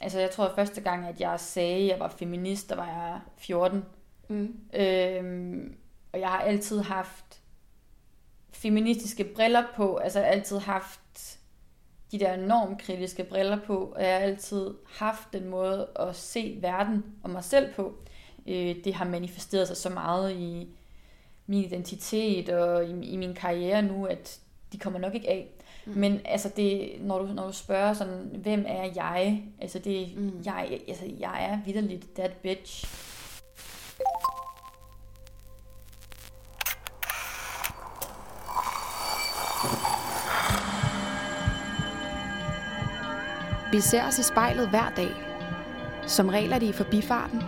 altså jeg tror, at første gang, at jeg sagde, at jeg var feminist, der var jeg 14. Mm. Øhm, og jeg har altid haft feministiske briller på. Altså jeg har altid haft de der normkritiske briller på. Og jeg har altid haft den måde at se verden og mig selv på. Øh, det har manifesteret sig så meget i min identitet og i, i min karriere nu, at de kommer nok ikke af. Mm. Men altså det, når, du, når du spørger sådan, hvem er jeg? Altså det, mm. jeg, altså jeg er vidderligt that bitch. Vi ser os i spejlet hver dag. Som regel er det i forbifarten.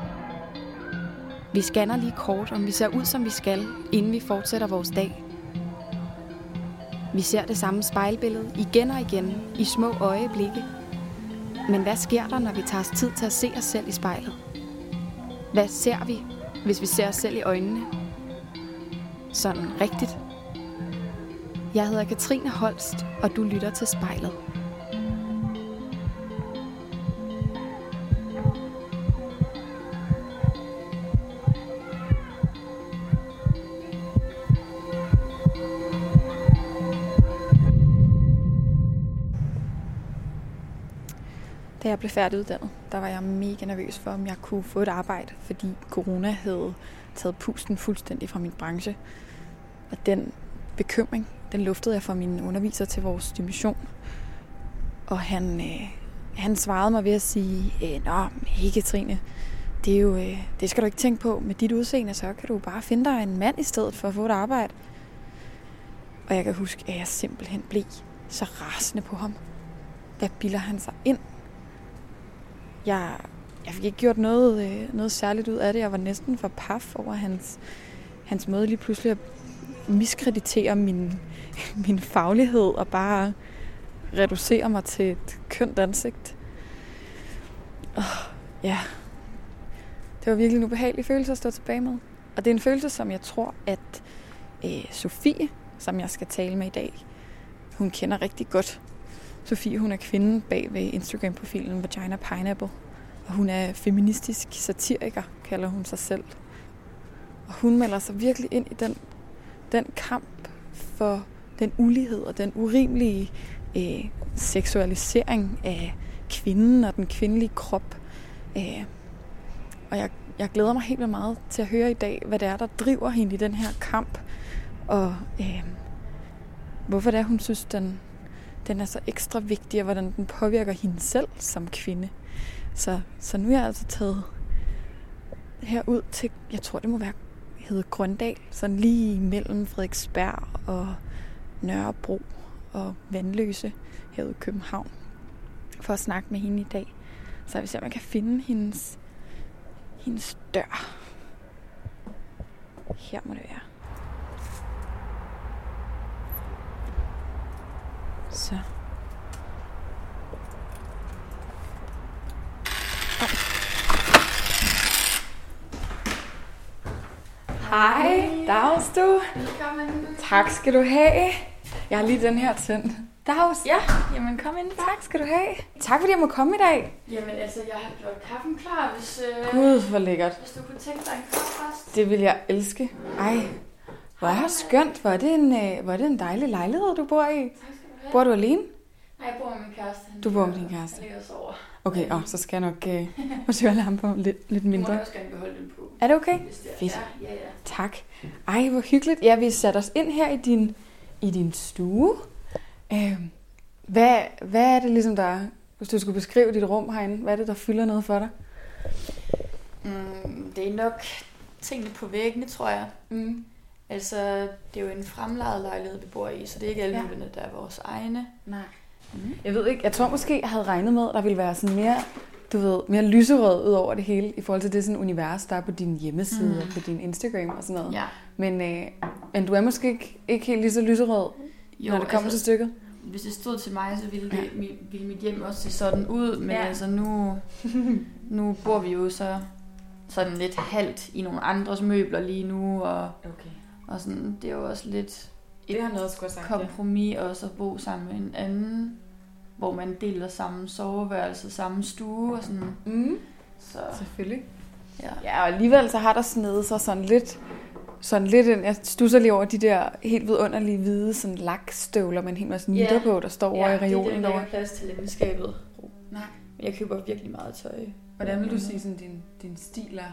Vi scanner lige kort, om vi ser ud, som vi skal, inden vi fortsætter vores dag. Vi ser det samme spejlbillede igen og igen i små øjeblikke. Men hvad sker der, når vi tager os tid til at se os selv i spejlet? Hvad ser vi, hvis vi ser os selv i øjnene? Sådan rigtigt. Jeg hedder Katrine Holst, og du lytter til spejlet. Jeg blev færdiguddannet, der var jeg mega nervøs for, om jeg kunne få et arbejde, fordi corona havde taget pusten fuldstændig fra min branche. Og den bekymring, den luftede jeg fra min underviser til vores dimension. Og han, øh, han svarede mig ved at sige, øh, Nå, ikke Trine, det, er jo, øh, det skal du ikke tænke på. Med dit udseende, så kan du bare finde dig en mand i stedet for at få et arbejde. Og jeg kan huske, at jeg simpelthen blev så rasende på ham. Hvad bilder han sig ind? Jeg, jeg fik ikke gjort noget, øh, noget særligt ud af det. Jeg var næsten for paf over hans, hans måde lige pludselig at miskreditere min, min faglighed og bare reducere mig til et kønt ansigt. Oh, ja, det var virkelig en ubehagelig følelse at stå tilbage med. Og det er en følelse, som jeg tror, at øh, Sofie, som jeg skal tale med i dag, hun kender rigtig godt. Sofie, hun er kvinden bag ved Instagram-profilen Vagina Pineapple. Og hun er feministisk satiriker, kalder hun sig selv. Og hun melder sig virkelig ind i den, den kamp for den ulighed og den urimelige øh, seksualisering af kvinden og den kvindelige krop. Øh, og jeg, jeg glæder mig helt vildt meget til at høre i dag, hvad det er, der driver hende i den her kamp. Og øh, hvorfor det er, hun synes, den, den er så ekstra vigtig, og hvordan den påvirker hende selv som kvinde. Så, så nu er jeg altså taget herud til, jeg tror det må være, hedder Grøndal, sådan lige mellem Frederiksberg og Nørrebro og Vandløse herude i København, for at snakke med hende i dag. Så jeg vil se, om man kan finde hendes, hendes dør. Her må det være. Så. Hej, dags du. Velkommen. Tak skal du have. Jeg har lige den her tændt. Dags. Ja, jamen kom ind. Tak skal du have. Tak fordi jeg må komme i dag. Jamen altså, jeg har gjort kaffen klar, hvis, øh, Gud, hvor lækkert. hvis du kunne tænke dig en kop først. Det vil jeg elske. Ej, hvor er det skønt. Hvor er det en, øh, hvor er det en dejlig lejlighed, du bor i. Tak have. Bor du alene? Nej, jeg bor med min kæreste. Han Du bor med din kæreste. Og sover. Okay, åh, så skal jeg nok øh, ham på lidt, lidt Du må mindre. også gerne beholde den på. Er det okay? Hvis det er. Fedt. Ja, ja, ja. Tak. Ej, hvor hyggeligt. Ja, vi satte os ind her i din, i din stue. Øh, hvad, hvad er det ligesom, der... Hvis du skulle beskrive dit rum herinde, hvad er det, der fylder noget for dig? Mm, det er nok tingene på væggene, tror jeg. Mm. Altså, det er jo en fremlejet lejlighed, vi bor i, så det er ikke alle Ja. der er vores egne. Nej. Mm. Jeg ved ikke, jeg tror måske, jeg havde regnet med, at der ville være sådan mere, du ved, mere lyserød ud over det hele, i forhold til det sådan univers, der er på din hjemmeside mm. og på din Instagram og sådan noget. Ja. Men, øh, men du er måske ikke, ikke helt lige så lyserød, jo, når det kommer altså, til stykket. Hvis det stod til mig, så ville, det, mi- ville mit hjem også se sådan ud, men Ja. ja. altså nu, nu bor vi jo så sådan lidt halvt i nogle andres møbler lige nu, og, Okay. Og sådan, det er jo også lidt Det har noget at sagt, kompromis også at bo sammen med en anden hvor man deler samme soveværelse, samme stue og sådan. Mm. Så Selvfølgelig. ja. Ja, og alligevel så har der snedet sig sådan lidt, sådan lidt ind. Jeg stusser lige over de der helt vidunderlige hvide sådan lakstøvler med en hel masse nitter Ja. på, der står over i reolen det er plads til inde i skabet. Nej. Men jeg køber virkelig meget tøj. Hvordan vil du sige, sådan din, din stil er?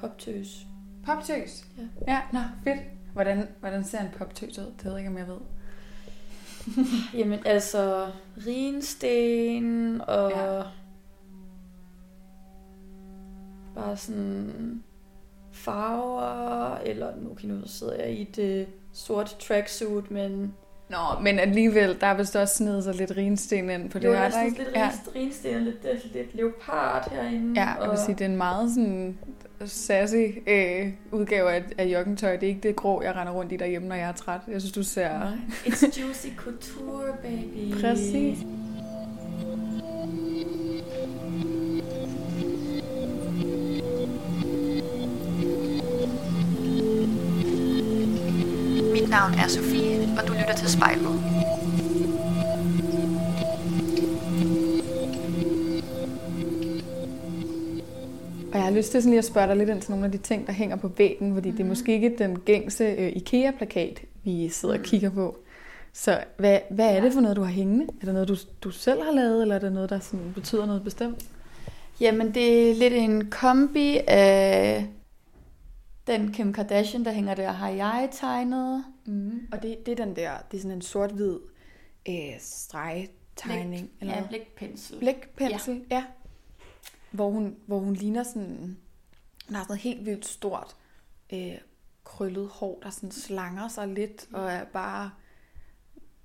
Poptøs. Poptøs? Ja. Ja, nå, fedt. Hvordan, hvordan ser en poptøs ud? Det ved jeg ikke, om jeg ved. Jamen altså, rinsten og... Ja. Bare sådan farver, eller nu, okay, nu sidder jeg i et øh, sort tracksuit, men Nå, men alligevel, der er vist også snedet sig lidt rinsten ind på det jo, her, der er ikke? lidt Ja. rinsten og lidt, lidt, lidt leopard herinde. Ja, jeg vil sige, det er en meget sådan sassy øh, udgave af, af joggingtøj. Det er ikke det grå, jeg render rundt i derhjemme, når jeg er træt. Jeg synes, du ser... It's juicy couture, baby. Præcis. Lyst til sådan lige at spørge dig lidt ind til nogle af de ting, der hænger på væggen, fordi mm. det er måske ikke den gængse øh, IKEA-plakat, vi sidder og Mm. kigger på. Så hvad, hvad er det for noget, du har hængende? Er det noget, du, du selv har lavet, eller er det noget, der sådan betyder noget bestemt? Jamen, det er lidt en kombi af den Kim Kardashian, der hænger der, har jeg tegnet. Mm. Og det, det er den der, det er sådan en sort-hvid øh, stregtegning. eller Ja, hvad? blækpensel. blækpensel, ja. ja. Hvor, hun, hvor hun ligner sådan, hun har sådan noget helt vildt stort øh, krøllet hår, der sådan slanger sig lidt, og er bare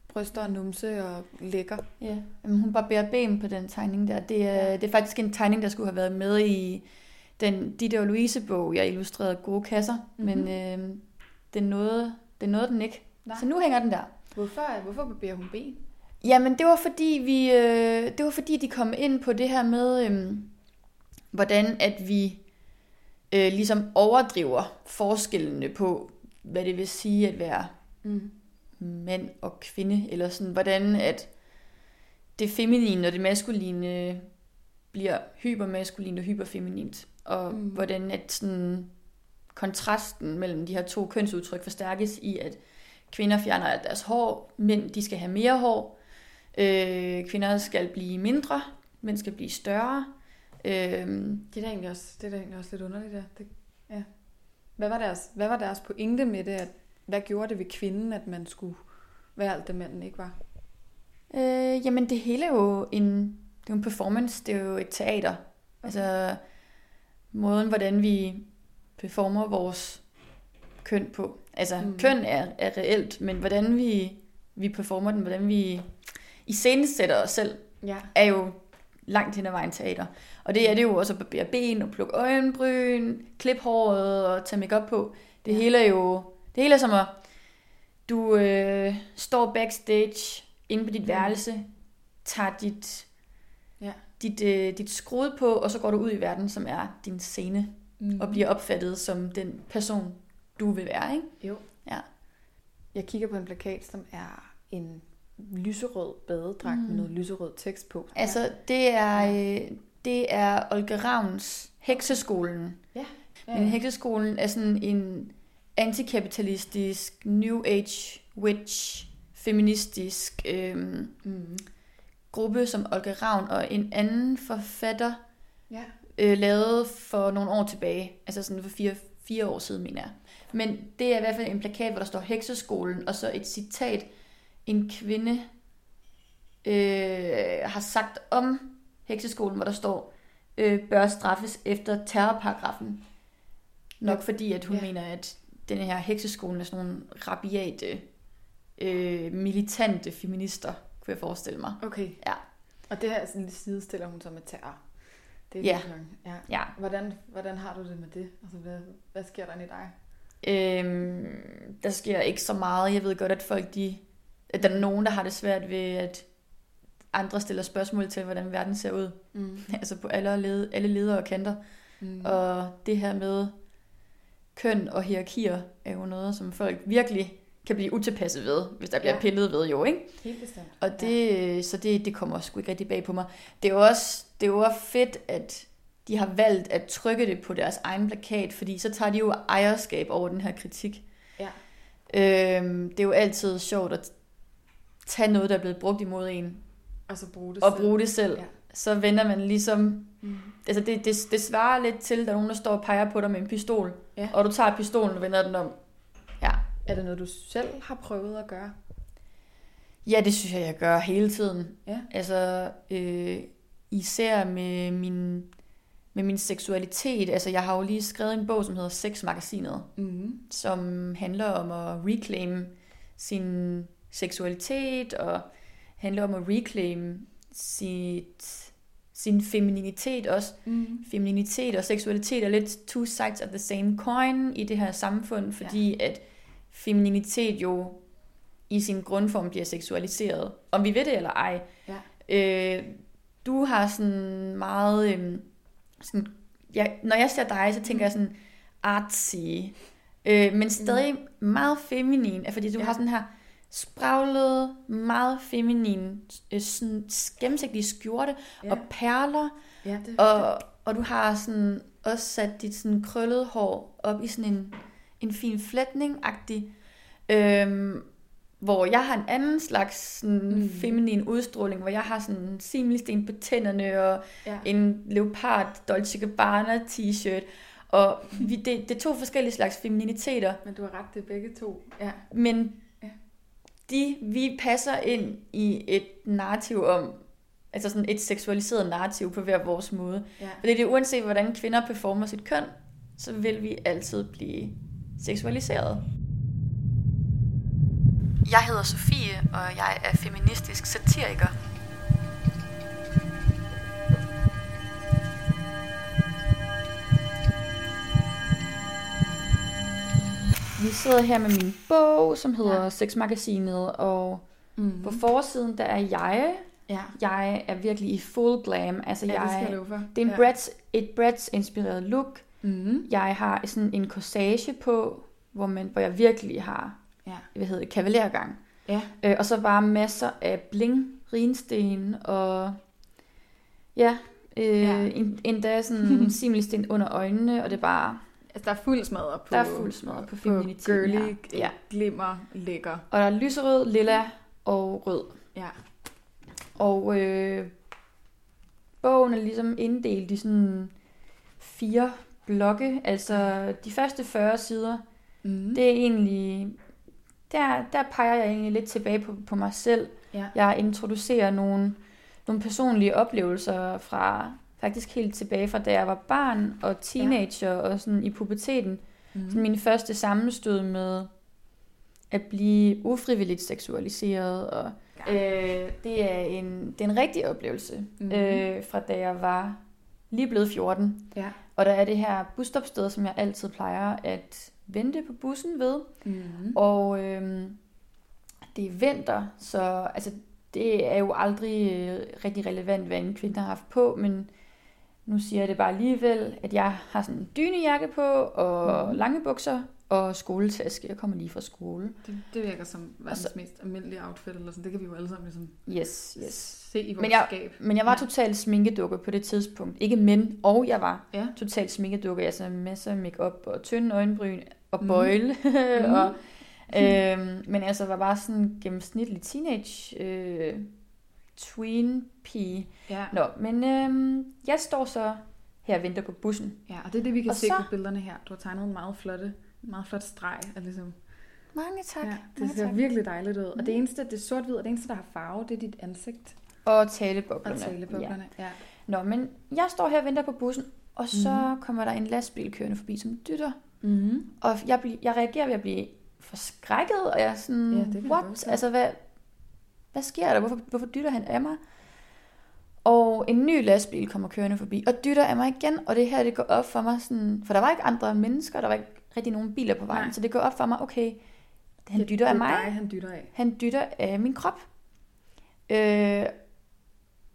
bryster og numse og lækker. Ja, Jamen, hun barberer ben på den tegning der. Det er, det er faktisk en tegning, der skulle have været med i den Ditte og Louise-bog, jeg illustrerede gode kasser, Mhm. mm-hmm. men øh, det, nåede, det nåede den ikke. Nej. Så nu hænger den der. Hvorfor, hvorfor barberer hun ben? Jamen, det var fordi vi, øh, det var fordi de kom ind på det her med, øh, hvordan at vi øh, ligesom overdriver forskellene på, hvad det vil sige at være Mm. mand og kvinde, eller sådan, hvordan at det feminine og det maskuline bliver hypermaskulint og hyperfeminint, og Mm. hvordan at sådan kontrasten mellem de her to kønsudtryk forstærkes i, at kvinder fjerner deres hår, mænd de skal have mere hår, øh, kvinder skal blive mindre, mænd skal blive større. Øh, Det er da egentlig også, det er da egentlig også lidt underligt, ja. Det, ja. Hvad, var deres, hvad var deres pointe med det? At, hvad gjorde det ved kvinden, at man skulle være alt det, manden ikke var? Øh, jamen det hele er jo en, det er jo en performance, det er jo et teater. Altså måden, hvordan vi performer vores køn på. Altså Mm. køn er, er reelt, men hvordan vi, vi performer den, hvordan vi iscenesætter os selv, Ja. er jo langt hen ad vejen teater. Og det er det jo også at barbere ben og plukke øjenbryn, klippe håret og tage makeup på. Det Ja. hele er jo, det hele er som at du øh, står backstage inde på dit Mm. værelse, tager dit, Ja. dit, øh, dit skrud på, og så går du ud i verden, som er din scene, Mm. og bliver opfattet som den person, du vil være, ikke? Jo. Ja. Jeg kigger på en plakat, som er en lyserød badedragt mm. med Mm. noget lyserød tekst på. Altså, det er, øh, det er Olga Ravns Hekseskolen. ja. Men Hekseskolen er sådan en antikapitalistisk, new age, witch, feministisk øhm, Mm. gruppe, som Olga Ravn og en anden forfatter Ja. øh, lavede for nogle år tilbage. Altså sådan for fire, fire år siden, mener jeg. Men det er i hvert fald en plakat, hvor der står Hekseskolen, og så et citat, en kvinde øh, har sagt om Hekseskolen, hvor der står, øh, bør straffes efter terrorparagrafen. Nok Ja. fordi, at hun Ja. mener, at den her hekseskolen er sådan nogle rabiate, øh, militante feminister, kunne jeg forestille mig. Okay. Ja. Og det her sådan, sidestiller hun så med terror. Det er Ja. ja. Ja. Hvordan, hvordan har du det med det? Altså, hvad, hvad sker der i dig? Øhm, der sker ikke så meget. Jeg ved godt, at folk de... At der er nogen, der har det svært ved, at andre stiller spørgsmål til, hvordan verden ser ud. Mm. Altså på alle, led, alle ledere og kanter. Mm. Og det her med køn og hierarkier er jo noget, som folk virkelig kan blive utilpasset ved, hvis der bliver Ja. pillet ved jo, ikke? Helt bestemt. Og det, så det, det kommer sgu ikke rigtig bag på mig. Det er jo også, det er jo også fedt, at de har valgt at trykke det på deres egen plakat, fordi så tager de jo ejerskab over den her kritik. Ja. Øhm, det er jo altid sjovt at tage noget, der er blevet brugt imod en, Og så bruge det og selv. bruge det selv. Ja. Så vender man ligesom... Mm. Altså det, det, det svarer lidt til, at der er nogen, der står og peger på dig med en pistol. Ja. Og du tager pistolen og vender den om. Ja. Er det noget, du selv har prøvet at gøre? Ja, det synes jeg, jeg gør hele tiden. Ja. Altså, øh, især med min, med min seksualitet. Altså, jeg har jo lige skrevet en bog, som hedder Sexmagasinet, Mm. som handler om at reclaim sin seksualitet, og handler om at reclaim sit, sin femininitet også. Mm. Femininitet og seksualitet er lidt two sides of the same coin i det her samfund, fordi ja. at femininitet jo i sin grundform bliver seksualiseret. Om vi ved det eller ej. Ja. Øh, du har sådan meget... Øh, sådan, ja, når jeg ser dig, så tænker jeg sådan artsy. Øh, men stadig meget feminin. Fordi du Ja. har sådan her spraglet, meget feminin, øh, sådan gennemsigtige skjorte Ja. og perler. Ja, det, Og, og du har sådan også sat dit sådan krøllede hår op i sådan en, en fin flætning-agtig. Øhm, hvor jeg har en anden slags sådan, Mm. feminin udstråling, hvor jeg har sådan simmelsten på tænderne og ja. en leopard Dolce Gabbana t-shirt. Og vi, det, det er to forskellige slags femininiteter, Men du har ret, det er begge to. Ja. men. De, vi passer ind i et narrativ om, altså sådan et seksualiseret narrativ på hver vores måde. ja. Fordi det er uanset, hvordan kvinder performer sit køn, så vil vi altid blive seksualiseret. Jeg hedder Sofie, og jeg er feministisk satiriker. Vi sidder her med min bog, som hedder Ja. Sexmagasinet, og Mm. på forsiden, der er jeg. Ja. Jeg er virkelig i full glam. Altså, ja, det skal jeg jeg, love for. det er en ja. Bratz, et Bratz-inspireret look. Mm. Jeg har sådan en corsage på, hvor, man, hvor jeg virkelig har, Ja. hvad hedder det, kavalergang. Ja. Øh, og så bare masser af bling, rinsten og ja, øh, Ja. En, endda sådan simmelsten under øjnene, og det er bare, Altså, der er fuld smadret på... Der er fuld smadret på feminiteten girly, her. ja. Ja. glimmer, lækker. og der er lyserød, lilla og rød. Ja. Og øh, bogen er ligesom inddelt i sådan fire blokke, altså de første 40 sider, Mm. det er egentlig, der, der peger jeg egentlig lidt tilbage på, på mig selv. Ja. Jeg introducerer nogle, nogle personlige oplevelser fra faktisk helt tilbage fra da jeg var barn og teenager ja. og sådan i puberteten. Mm. Sådan min første sammenstød med at blive ufrivilligt seksualiseret. Og, øh, det, er en, det er en rigtig oplevelse Mhm. øh, fra da jeg var lige blevet 14. Ja. Og der er det her busstopsted, som jeg altid plejer at vente på bussen ved. Mm. Og øhm, det er vinter, så altså, det er jo aldrig øh, rigtig relevant, hvad en kvinde har haft på, men nu siger jeg det bare alligevel, at jeg har sådan en dynejakke på, og mm. lange bukser, og skoletaske. Jeg kommer lige fra skole. Det, det virker som verdens så- mest almindelige outfit, eller sådan. Det kan vi jo alle sammen ligesom Yes, yes. se i vores Men jeg- skab. Men jeg var Ja. totalt sminkedukke på det tidspunkt. Ikke men, og jeg var Ja. totalt sminkedukke. Altså masser af makeup og tynde øjenbryn og Mhm. bøjle. Mhm. og, øhm, men altså var bare sådan en gennemsnitlig teenage øh, tween pige. Ja. Nå, men øhm, jeg står så her og venter på bussen. ja, og det er det, vi kan Og se så- på billederne her. Du har tegnet en meget flotte, meget flot streg. Af ligesom. Mange tak. Ja, det mange ser tak. virkelig dejligt ud. Og Mhm. det eneste, det er sort-hvid, og det eneste, der har farve, det er dit ansigt Og taleboblerne. og taleboblerne. Ja. Nå, men jeg står her og venter på bussen, og så mm. kommer der en lastbil kørende forbi, som dytter. Mm-hmm. Og jeg, bl- jeg reagerer ved at blive forskrækket, og jeg er sådan, Ja, what? Altså, hvad, hvad sker der? Hvorfor, hvorfor dytter han af mig? Og en ny lastbil kommer kørende forbi, og dytter af mig igen, og det her, det går op for mig sådan, for der var ikke andre mennesker, der var ikke rigtig nogen biler på vejen, Nej. så det går op for mig, okay, han det, dytter af mig, dig, han dytter af. han dytter af min krop. Øh,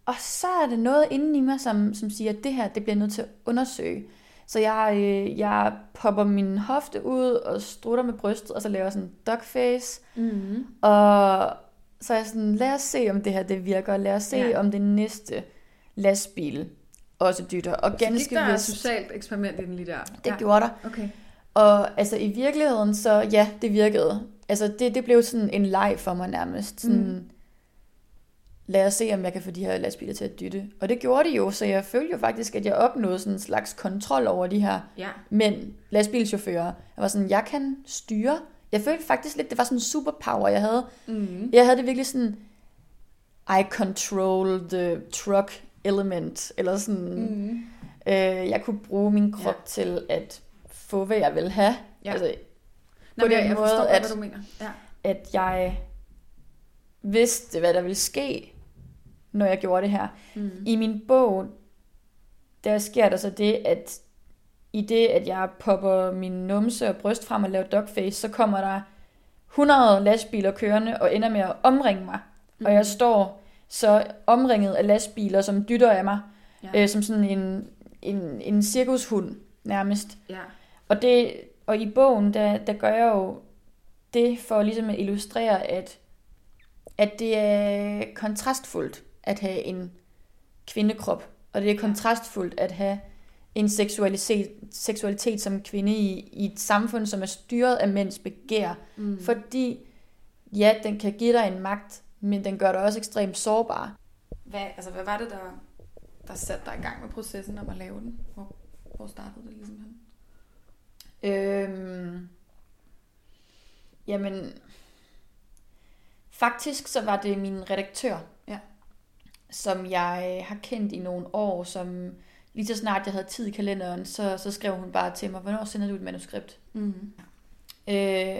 og så er det noget inden i mig, som, som siger, at det her, det bliver nødt til at undersøge. Så jeg, øh, jeg popper min hofte ud og strutter med brystet, og så laver sådan en dogface. Mm. Og så er jeg sådan, lad os se, om det her det virker. Lad os se, Ja. ja. om det næste lastbil også dytter. Og Så ganske der et vist, socialt eksperiment i den lige der? det gjorde der. Okay. Og altså i virkeligheden, så ja, det virkede. Altså det, det blev sådan en leg for mig nærmest. Sådan, Mm. mm. Lad os se, om jeg kan få de her lastbiler til at dytte. Og det gjorde de jo, så jeg følte jo faktisk, at jeg opnåede sådan en slags kontrol over de her Ja. mænd, lastbilchauffører. Jeg var sådan, jeg kan styre. Jeg følte faktisk lidt, det var sådan en superpower, jeg havde. Mm. Jeg havde det virkelig sådan, I control the truck element, eller sådan, mm. Øh, jeg kunne bruge min krop Ja. til at få, hvad jeg vil have. Ja. Altså, Nå, den jeg, måde, forstår at- hvad du mener. Ja. at jeg vidste, hvad der ville ske, når jeg gjorde det her. Mm. I min bog, der sker der så det, at i det, at jeg popper min numse og bryst frem og laver dogface, så kommer der 100 lastbiler kørende og ender med at omringe mig. Mm. Og jeg står så omringet af lastbiler, som dytter af mig, Ja. ja. øh, som sådan en, en, en cirkushund nærmest. Ja. Og, det, og i bogen, der, der gør jeg jo det for ligesom at illustrere, at, at det er kontrastfuldt at have en kvindekrop. Og det er kontrastfuldt at have en seksualitet, seksualitet som kvinde i, i et samfund, som er styret af mænds begær. Mm. Fordi, ja, den kan give dig en magt, men den gør dig også ekstremt sårbar. Hvad, altså, hvad var det, der, der satte dig i gang med processen om at lave den? Hvor, hvor startede det ligesom hen? Øhm, jamen, faktisk så var det min redaktør, Ja. som jeg har kendt i nogle år, som lige så snart jeg havde tid i kalenderen, så, så skrev hun bare til mig, hvornår sender du et manuskript? Mm. Øh,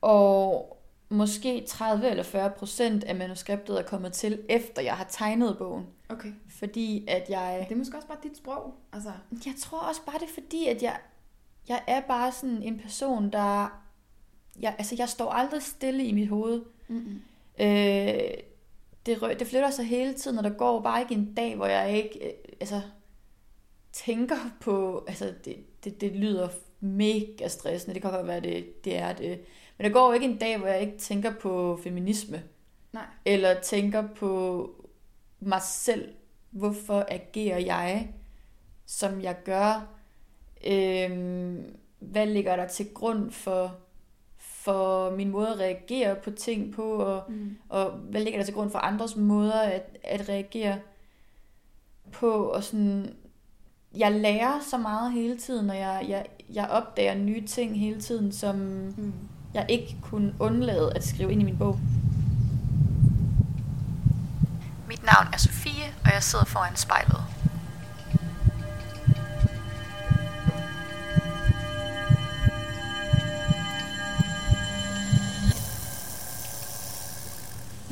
og måske 30 eller 40 procent af manuskriptet er kommet til, efter jeg har tegnet bogen. Okay. Fordi at jeg... Det er måske også bare dit sprog. Altså, Jeg tror også bare, det er fordi, at jeg, jeg er bare sådan en person, der... Jeg, altså, jeg står aldrig stille i mit hoved. mm-mm. Øh, det, det flytter sig hele tiden, og der går bare ikke en dag, hvor jeg ikke øh, altså, tænker på... Altså, det, det, det lyder mega stressende. Det kan godt være, det, det er det. Men der går ikke en dag, hvor jeg ikke tænker på feminisme. Nej. Eller tænker på mig selv. Hvorfor agerer jeg, som jeg gør? Øhm, hvad ligger der til grund for, for min måde at reagere på ting på? Og, Mm. og hvad ligger der til grund for andres måder at, at reagere på? Og sådan, jeg lærer så meget hele tiden, og jeg, jeg, jeg opdager nye ting hele tiden, som Mm. jeg ikke kunne undlade at skrive ind i min bog. Mit navn er Sofie, og jeg sidder foran spejlet.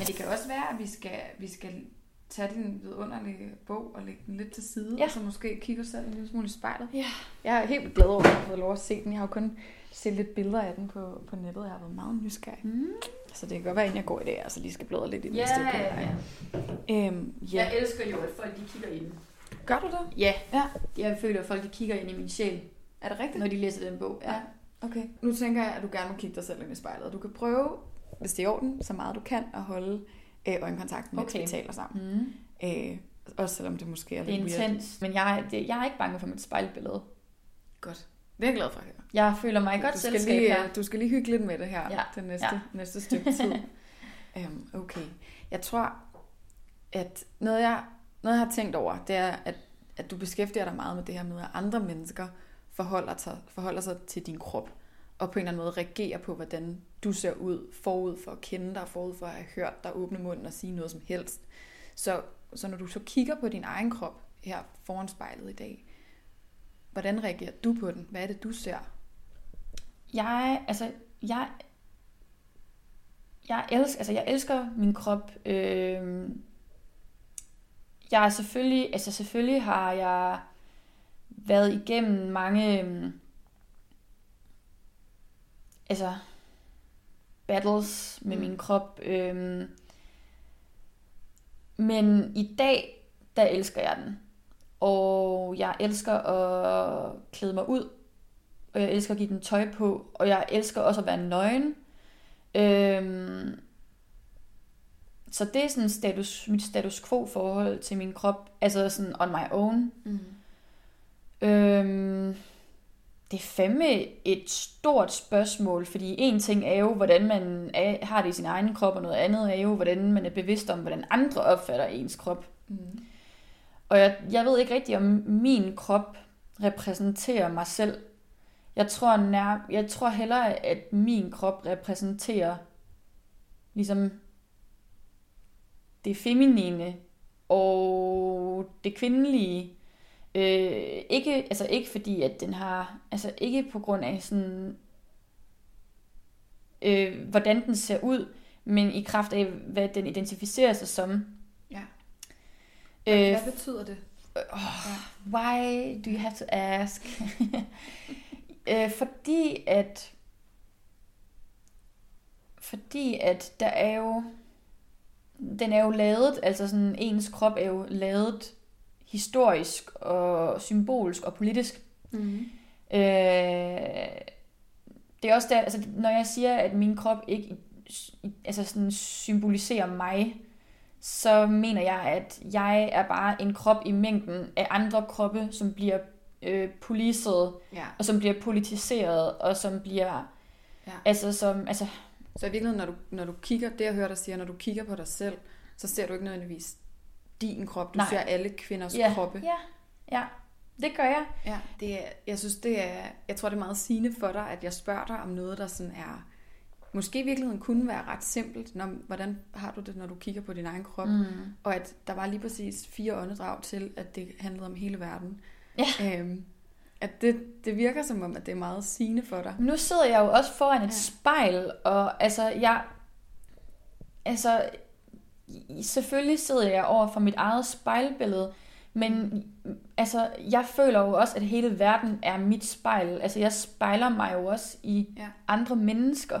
Men det kan også være, at vi skal, vi skal tage din vidunderlige bog og lægge den lidt til side, Ja. og så måske kigge os selv en lille smule i spejlet. Ja. Jeg er helt glad over, at jeg har fået lov at se den. Jeg har jo kun set lidt billeder af den på, på nettet. Jeg har været meget nysgerrig. Mm. Så det kan godt være, inden jeg går i dag, altså lige skal bladre lidt i den Ja, næste ja, ja. Øhm, ja. Jeg elsker jo, at folk de kigger i den. Gør du det? Ja, Ja. jeg føler, at folk de kigger ind i min sjæl, Er det rigtigt? når de læser den bog. Ja. Okay. Nu tænker jeg, at du gerne må kigge dig selv ind i spejlet. Du kan prøve, hvis det er i orden, så meget du kan, at holde øh, øjenkontakt, mens Okay. vi taler sammen. Mm. Øh, også selvom det måske er Det er lidt intens, men jeg, er- det, jeg er ikke bange for mit spejlbillede. Godt. Det er jeg glad for at høre. Jeg føler mig i godt du skal, selskab lige, her. øh, du skal lige hygge lidt med det her Ja, det næste, ja. næste stykke tid. um, okay. Jeg tror, at noget jeg, noget jeg har tænkt over, det er, at, at du beskæftiger dig meget med det her med, at andre mennesker forholder sig, forholder sig til din krop, og på en eller anden måde reagerer på, hvordan du ser ud, forud for at kende dig, forud for at have hørt dig åbne munden og sige noget som helst. Så, så når du så kigger på din egen krop her foran spejlet i dag, hvordan reagerer du på den? Hvad er det, du ser? Jeg, altså, jeg, jeg elsker, altså, jeg elsker min krop. Øh, jeg er selvfølgelig, altså selvfølgelig har jeg været igennem mange, øh, altså, battles med Mm. min krop. Øh, men i dag, der elsker jeg den. og jeg elsker at klæde mig ud, og jeg elsker at give den tøj på, og jeg elsker også at være nøgen. Øhm, så det er sådan status, mit status quo forhold til min krop, altså sådan on my own. Mm. Øhm, det er fandme et stort spørgsmål, fordi en ting er jo, hvordan man er, har det i sin egen krop, og noget andet er jo, hvordan man er bevidst om, hvordan andre opfatter ens krop. Mm. Og jeg, jeg ved ikke rigtigt, om min krop repræsenterer mig selv. Jeg tror, nær, jeg tror hellere, at min krop repræsenterer ligesom det feminine og det kvindelige. Øh, ikke, altså ikke fordi, at den har, altså ikke på grund af sådan, øh, hvordan den ser ud, men i kraft af, hvad den identificerer sig som. Ja. Øh, Hvad betyder det? Why do you have to ask? øh, fordi at fordi at der er jo den er jo lavet, altså sådan ens krop er jo lavet historisk og symbolsk og politisk. Mm. Øh, det er også der, altså når jeg siger, at min krop ikke altså sådan symboliserer mig, så mener jeg, at jeg er bare en krop i mængden af andre kroppe, som bliver øh, policeret, Ja. og som bliver politiseret, og som bliver, Ja. altså som, altså, Så i virkeligheden, når du, når du kigger, det jeg hører dig sige, når du kigger på dig selv, så ser du ikke nødvendigvis din krop, du Nej. ser alle kvinders ja, kroppe. ja, ja, det gør jeg. Ja, det er, jeg synes, det er, jeg tror, det er meget sigende for dig, at jeg spørger dig om noget, der sådan er, måske i virkeligheden kunne være ret simpelt, når, hvordan har du det, når du kigger på din egen krop, Mm. og at der var lige præcis fire åndedrag til, at det handlede om hele verden. Ja. Øhm, at det, det virker som om, at det er meget sigende for dig. Nu sidder jeg jo også foran et Ja. spejl, og altså, jeg... Altså, selvfølgelig sidder jeg over for mit eget spejlbillede, men altså, jeg føler jo også, at hele verden er mit spejl. Altså, jeg spejler mig jo også i Ja. andre mennesker.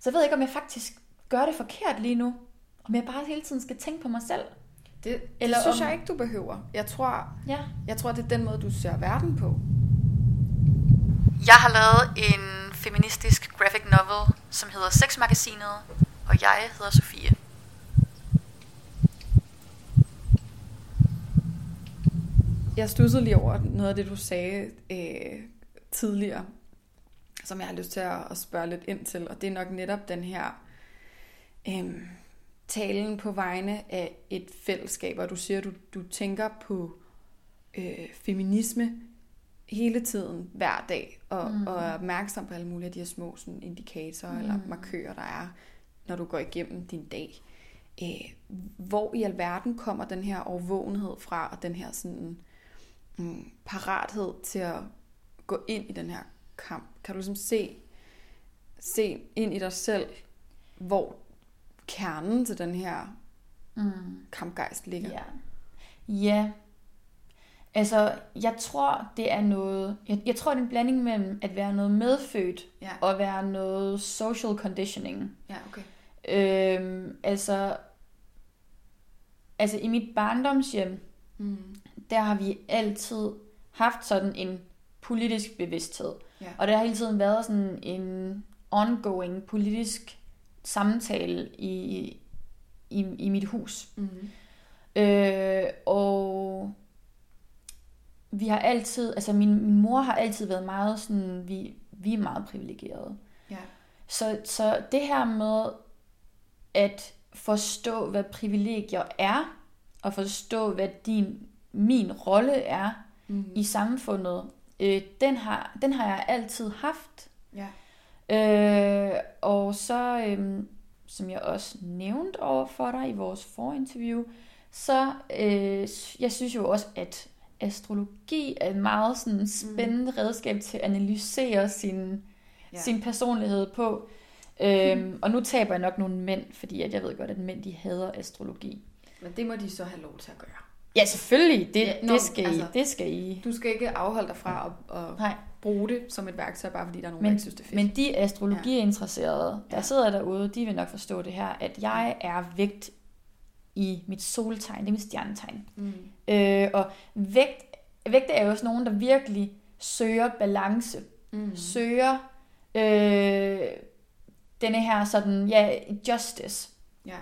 Så jeg ved ikke, om jeg faktisk gør det forkert lige nu. Om jeg bare hele tiden skal tænke på mig selv. Det, Eller Eller det synes om- jeg ikke, du behøver. Jeg tror, Ja. jeg tror, det er den måde, du ser verden på. Jeg har lavet en feministisk graphic novel, som hedder Sexmagasinet, og jeg hedder Sofie. Jeg stussede lige over noget af det, du sagde øh, tidligere, som jeg har lyst til at, at spørge lidt ind til, og det er nok netop den her øh, talen på vegne af et fællesskab, og du siger, du, du tænker på øh, feminisme hele tiden, hver dag, og, mm. og er opmærksom på alle mulige af de her små sådan, indikatorer mm. eller markører, der er, når du går igennem din dag. Øh, hvor i alverden kommer den her overvågenhed fra, og den her sådan mm, parathed til at gå ind i den her kamp? Kan du ligesom se, se ind i dig selv, hvor kernen til den her Mm. kampgejst ligger? Ja. Ja. Altså, jeg tror, det er noget... Jeg, jeg tror, det er en blanding mellem at være noget medfødt Ja. og være noget social conditioning. Ja, okay. Øhm, altså, altså, i mit barndomshjem, Mm. Der har vi altid haft sådan en politisk bevidsthed. Ja. Og der har hele tiden været sådan en ongoing politisk samtale i, i, i mit hus. Mm. Øh, og vi har altid, altså min, min mor har altid været meget sådan, vi, vi er meget privilegerede. Ja. Så, så det her med at forstå, hvad privilegier er, og forstå, hvad din, min rolle er Mm. i samfundet, øh, den, har, den har jeg altid haft. Ja. Øh, og så, øhm, som jeg også nævnte over for dig i vores forinterview, så øh, jeg synes jo også, at astrologi er et meget sådan spændende mm. redskab til at analysere sin, Ja. sin personlighed på. Øhm, og nu taber jeg nok nogle mænd, fordi at jeg ved godt, at mænd de hader astrologi. Men det må de så have lov til at gøre. Ja, selvfølgelig. Det, Ja, nå, det, skal altså- I, det skal I. Du skal ikke afholde dig fra at, at Nej. bruge det som et værktøj, bare fordi der er nogen, der Men, ikke synes, det er fedt. men de astrologiinteresserede, der Ja. sidder derude, de vil nok forstå det her, at jeg er vægt i mit soltegn, det er mit stjernetegn. mm. Øh, og vægt vægte er jo også nogen, der virkelig søger balance. Mm. Søger øh, denne her sådan, ja, justice. Ja.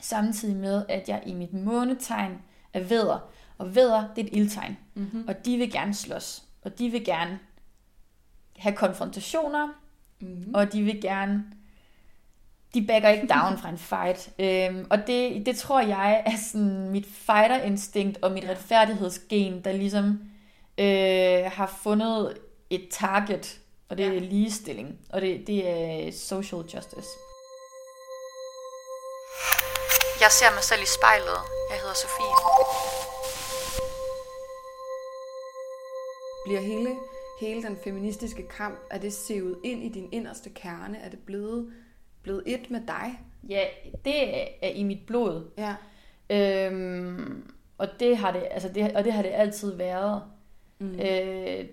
Samtidig med, at jeg i mit månetegn er vædder. Og vædder, det er et ildtegn. Mm-hmm. Og de vil gerne slås. Og de vil gerne have konfrontationer. Mm-hmm. Og de vil gerne... De backer ikke down fra en fight. Øhm, og det, det tror jeg er sådan mit fighter-instinkt og mit retfærdighedsgen, der ligesom øh, har fundet et target. Og det er Ja. ligestilling. Og det, det er social justice. Jeg ser mig selv i spejlet. Jeg hedder Sofie. Bliver hele, hele den feministiske kamp, er det sevet ind i din inderste kerne? Er det blevet, blevet et med dig? Ja, det er i mit blod. Ja. Øhm, og det har det, altså det, og det har det altid været. Mm. Øh,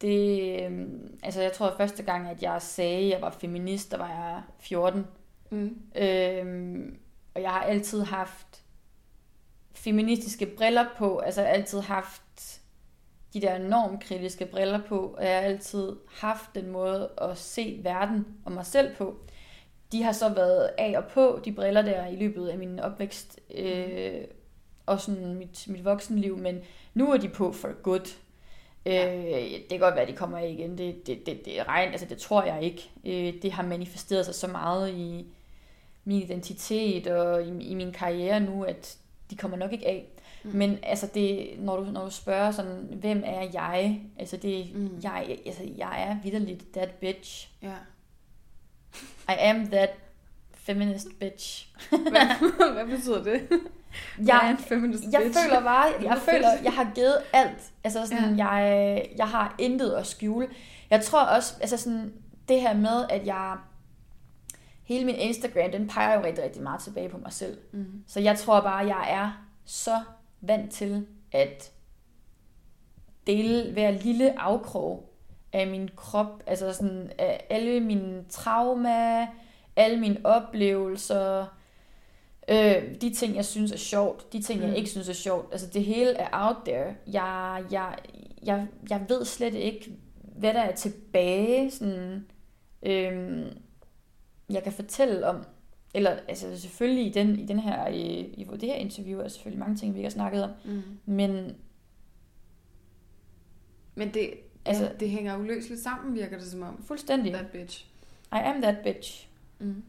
det, øhm, altså jeg tror at første gang, at jeg sagde, at jeg var feminist, der var jeg 14. Mm. Øhm, og jeg har altid haft feministiske briller på, altså jeg har altid haft de der normkritiske briller på, og jeg har altid haft den måde at se verden og mig selv på. De har så været af og på, de briller der, i løbet af min opvækst, øh, og sådan mit, mit voksenliv, men nu er de på for good. Ja. Øh, det kan godt være, at de kommer af igen. Det, det, det, det, regn, altså det tror jeg ikke. Øh, det har manifesteret sig så meget i min identitet og i, i min karriere nu, at de kommer nok ikke af. Mm. Men altså det, når du, når du spørger sådan, hvem er jeg? Altså det, Mm. jeg, altså jeg er vidderligt that bitch. Ja. I am that feminist bitch. Hvad, hvad betyder det? Jeg er en feminist jeg bitch. føler bare, jeg føler, jeg har givet alt. Altså sådan, ja. jeg, jeg har intet at skjule. Jeg tror også, altså sådan, det her med, at jeg, hele min Instagram, den peger jo rigtig, rigtig meget tilbage på mig selv. Mm. Så jeg tror bare, jeg er så vant til at dele hver lille afkrog af min krop, altså sådan af alle mine trauma, alle mine oplevelser, øh, de ting, jeg synes er sjovt, de ting, mm. Jeg ikke synes er sjovt. Altså det hele er out there. Jeg, jeg, jeg, jeg ved slet ikke, hvad der er tilbage, sådan, øh, jeg kan fortælle om. Eller altså selvfølgelig i, den, i, den her, i, i det her interview er der selvfølgelig mange ting, vi ikke har snakket om. Mm. Men Men det, Altså- altså, ja, det hænger uløseligt sammen, virker det som om. fuldstændig. That bitch. I am that bitch. Mm.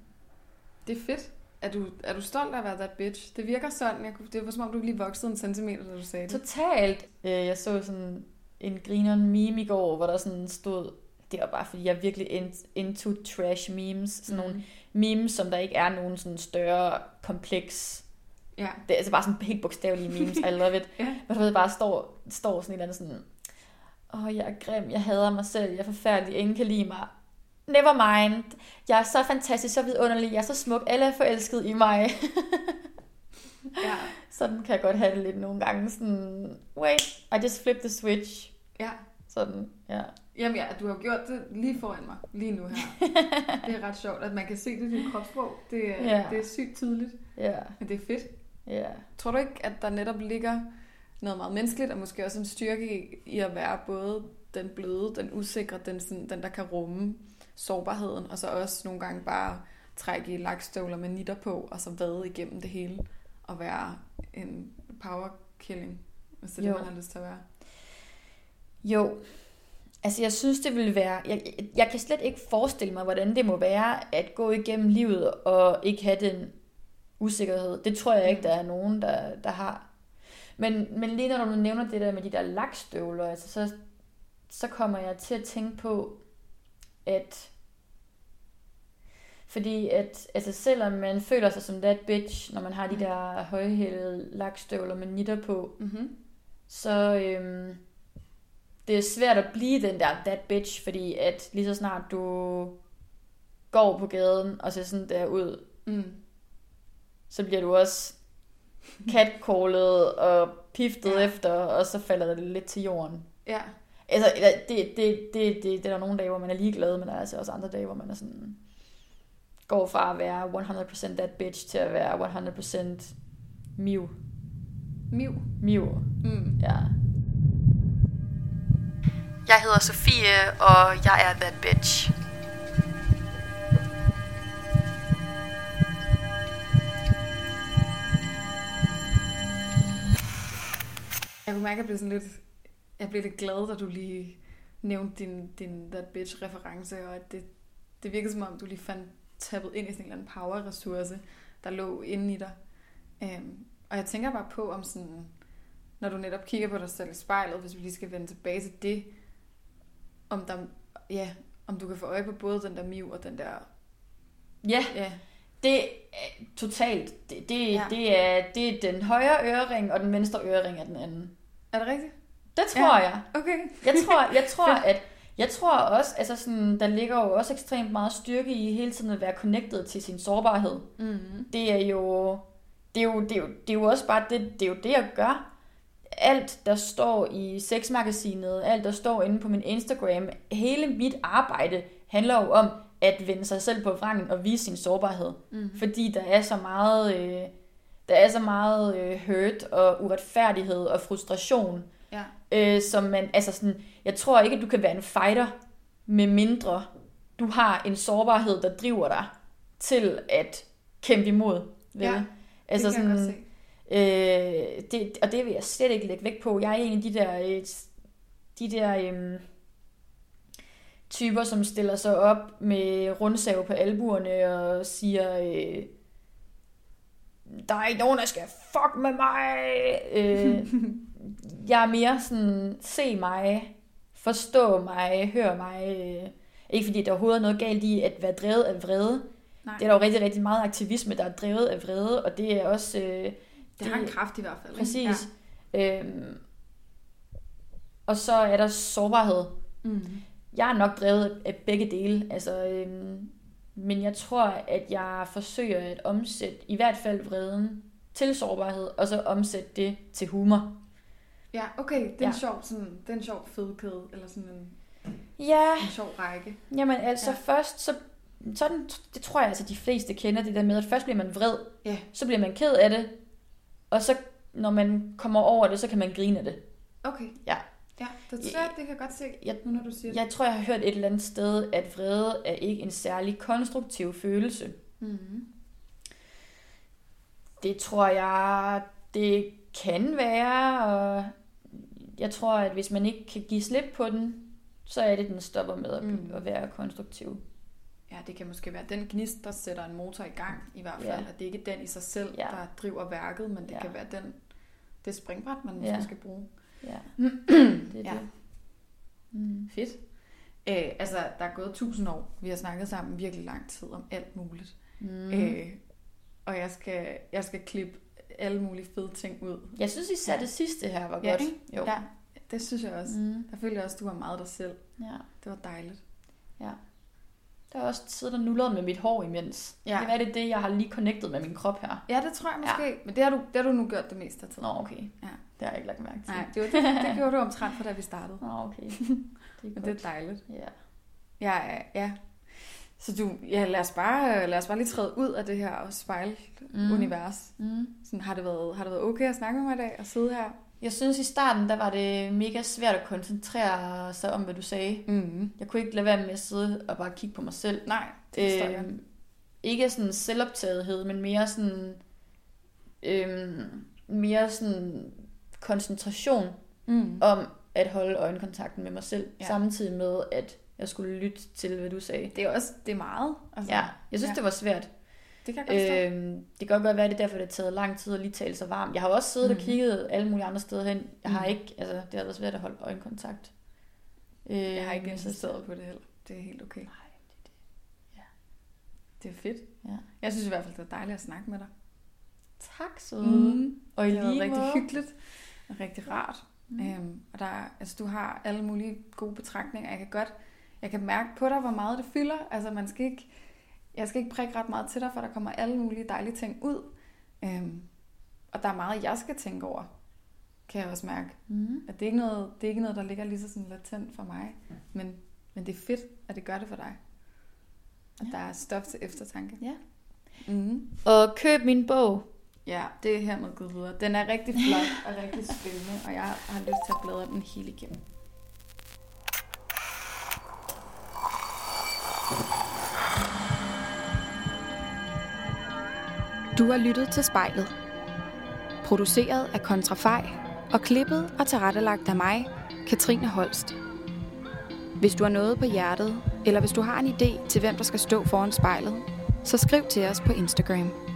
Det er fedt. Er du, er du stolt af at være that bitch? Det virker sådan. Jeg, kunne- det var som om, du lige voksede en centimeter, da du sagde det. Totalt. Øh, Jeg så sådan en grineren meme i går, hvor der sådan stod, det var bare fordi, jeg virkelig in, into trash memes. Sådan nogle memes, som der ikke er nogen sådan større kompleks. Ja. Det er altså bare sådan helt bogstavelige memes, I love it. Ja. Men du ved, bare står, står sådan en eller anden sådan, åh, oh, jeg er grim, jeg hader mig selv, jeg er forfærdelig, ingen kan lide mig. Never mind. Jeg er så fantastisk, så vidunderlig, jeg er så smuk, alle er forelsket i mig. Ja. Sådan kan jeg godt have det lidt nogle gange. Sådan, wait, I just flipped the switch. ja. Sådan, ja. Jamen ja, du har gjort det lige foran mig, lige nu her. det er ret sjovt, at man kan se det i dit kropssprog. Det, er, Ja. det er sygt tydeligt, Ja, men det er fedt. ja. Tror du ikke, at der netop ligger noget meget menneskeligt, og måske også en styrke i, at være både den bløde, den usikre, den, sådan, den der kan rumme sårbarheden, og så også nogle gange bare trække i lakstøvler med nitter på, og så vade igennem det hele, og være en power killing, hvis det er det, man har lyst til at være. Jo, altså jeg synes, det vil være... Jeg, jeg kan slet ikke forestille mig, hvordan det må være at gå igennem livet og ikke have den usikkerhed. Det tror jeg ikke, der er nogen, der, der har. Men, men lige når du nævner det der med de der lakstøvler, altså så, så kommer jeg til at tænke på, at fordi at altså selvom man føler sig som that bitch, når man har de Mm. der højhælede lakstøvler med nitter på, Mm-hmm. så øhm, det er svært at blive den der that bitch, fordi at lige så snart du går på gaden og ser sådan der ud, Mm. så bliver du også catcallet og piftet Ja. efter, og så falder det lidt til jorden. Ja. Altså, det, det, det, det, det, er der nogle dage, hvor man er ligeglad, men der er altså også andre dage, hvor man er sådan, går fra at være 100% that bitch til at være 100% Mew. Miv. Mew, Mm. ja. Jeg hedder Sofie, og jeg er that bitch. Jeg kunne mærke, at jeg blev sådan lidt, jeg blev lidt glad, da du lige nævnte din, din That Bitch-reference, og at det, det virkede som om, du lige fandt tappet ind i sådan en eller anden power-ressource, der lå inde i dig. Øhm, og jeg tænker bare på, om sådan, når du netop kigger på dig selv i spejlet, hvis vi lige skal vende tilbage til det, om, der, ja, om du kan få øje på både den der miv og den der... Ja, Ja, det er totalt. Det, det, Ja. det, er, det er den højre ørering, og den venstre ørering er den anden. er det rigtigt? Det tror Ja. jeg. Okay. Jeg tror, jeg tror at jeg tror også, altså sådan, der ligger jo også ekstremt meget styrke i hele tiden at være connected til sin sårbarhed. Mm. Det er jo, det er jo, det er jo, det er jo også bare det, det er jo det, jeg gør. Alt, der står i sexmagasinet, alt, der står inde på min Instagram, hele mit arbejde handler jo om at vende sig selv på vrangen og vise sin sårbarhed. Mm. Fordi der er så meget, øh, der er så meget øh, hurt og uretfærdighed og frustration, Ja. øh, som man, altså sådan, jeg tror ikke, at du kan være en fighter, med mindre du har en sårbarhed, der driver dig til at kæmpe imod. Vel? Ja, altså det kan jeg sådan, godt se. Øh, det, og det vil jeg slet ikke lægge vægt på. Jeg er en af de der, øh, de der øh, typer, som stiller sig op med rundsav på albuerne og siger, øh, der er ikke nogen, der skal fuck med mig. Øh, jeg er mere sådan, se mig, forstå mig, hør mig. Øh, ikke fordi der overhovedet er noget galt i at være drevet af vrede. Nej. Det er der jo rigtig, rigtig meget aktivisme, der er drevet af vrede, og det er også... Øh, Det har en kraft i hvert fald. ikke? Præcis. Ja. Øhm, og så er der sårbarhed. Mm. Jeg er nok drevet af begge dele, altså, øhm, men jeg tror, at jeg forsøger at omsætte i hvert fald vreden til sårbarhed, og så omsætte det til humor. Ja, okay. Det er, ja. En sjov, sådan, det er en sjov fedkæde, eller sådan en, Ja, en sjov række. jamen altså ja. først, så sådan, det tror jeg altså, de fleste kender det der med, at først bliver man vred, Ja. så bliver man ked af det, og så når man kommer over det, så kan man grine af det. Okay. Ja. Ja, det, det, Ja. det kan jeg godt se, Jeg nu når du siger det. Jeg tror, jeg har hørt et eller andet sted, at vrede er ikke en særlig konstruktiv følelse. Mm. Det tror jeg, det kan være, og jeg tror, at hvis man ikke kan give slip på den, så er det, den stopper med at, mm. at være konstruktiv. Ja, det kan måske være den gnist, der sætter en motor i gang, i hvert fald. Ja. At det ikke er den i sig selv, Ja. der driver værket, men det Ja. kan være den, det springbræt, man måske Ja. skal bruge. Ja, det er Ja. det. Mm. Fedt. Øh, altså, der er gået tusind år. Vi har snakket sammen virkelig lang tid om alt muligt. Mm. Øh, og jeg skal, jeg skal klippe alle mulige fede ting ud. Jeg synes især Ja. det sidste her var Ja, godt. ikke? Jo. Ja, det synes jeg også. Mm. Jeg også, du var meget dig selv. ja. Det var dejligt. Der er også siddet og nullet med mit hår imens. Ja. Det er det, det, jeg har lige connectet med min krop her. Ja, det tror jeg måske. Ja. Men det har, du, det har du nu gjort det meste af tiden. Nå, okay. Ja. Det har jeg ikke lagt mærke til. Nej, det, var, det, det gjorde du omtrent for da vi startede. Nå, okay. Det er Men det er dejligt. Ja. Ja, ja. Så du, ja, lad os bare, lad os bare lige træde ud af det her spejl-univers. Mm. Sådan, har, det været, har det været okay at snakke med mig i dag og sidde her? Jeg synes i starten, der var det mega svært at koncentrere sig om, hvad du sagde. Mm. Jeg kunne ikke lade være med at sidde og bare kigge på mig selv. Nej, det forstår jeg. Øhm, ikke sådan selvoptagethed, men mere sådan, øhm, mere sådan koncentration Mm. om at holde øjenkontakten med mig selv, Ja. samtidig med, at jeg skulle lytte til, hvad du sagde. Det er også det er meget. Altså, Ja, jeg synes, ja. det var svært. Det kan godt. Øhm, det kan godt være, at det er derfor, det har taget lang tid at lige tale sig varm. Jeg har også siddet Mhm. mm. og kigget alle mulige andre steder hen. Jeg har Mhm. ikke, altså, det har været svært at holde øjenkontakt. Øh, Jeg har ikke sig insisteret på det heller. Det er helt okay. Nej, det er det. Det er fedt. Ja. Jeg synes i hvert fald, det er dejligt at snakke med dig. Tak, søde. Mm. Og i det lige rigtig hyggeligt og rigtig rart. Mm. Mm. Øhm, og der, er- altså, du har alle mulige gode betragtninger. Jeg kan godt, jeg kan mærke på dig, hvor meget det fylder. Altså, man skal ikke, jeg skal ikke prikke ret meget til dig, for der kommer alle mulige dejlige ting ud. Øhm, og der er meget, jeg skal tænke over, kan jeg også mærke. Mm. At det, er ikke noget, det er ikke noget, der ligger lige så sådan latent for mig. Men, men det er fedt, at det gør det for dig. At Ja. der er stof til eftertanke. Ja. Mm. Og køb min bog. Ja, det er hermed gået videre. Den er rigtig flot og rigtig spændende, og jeg har lyst til at bladre den hele igennem. Du har lyttet til spejlet. Produceret af Kontrafej og klippet og tilrettelagt af mig, Katrine Holst. Hvis du har noget på hjertet, eller hvis du har en idé til, hvem der skal stå foran spejlet, så skriv til os på Instagram.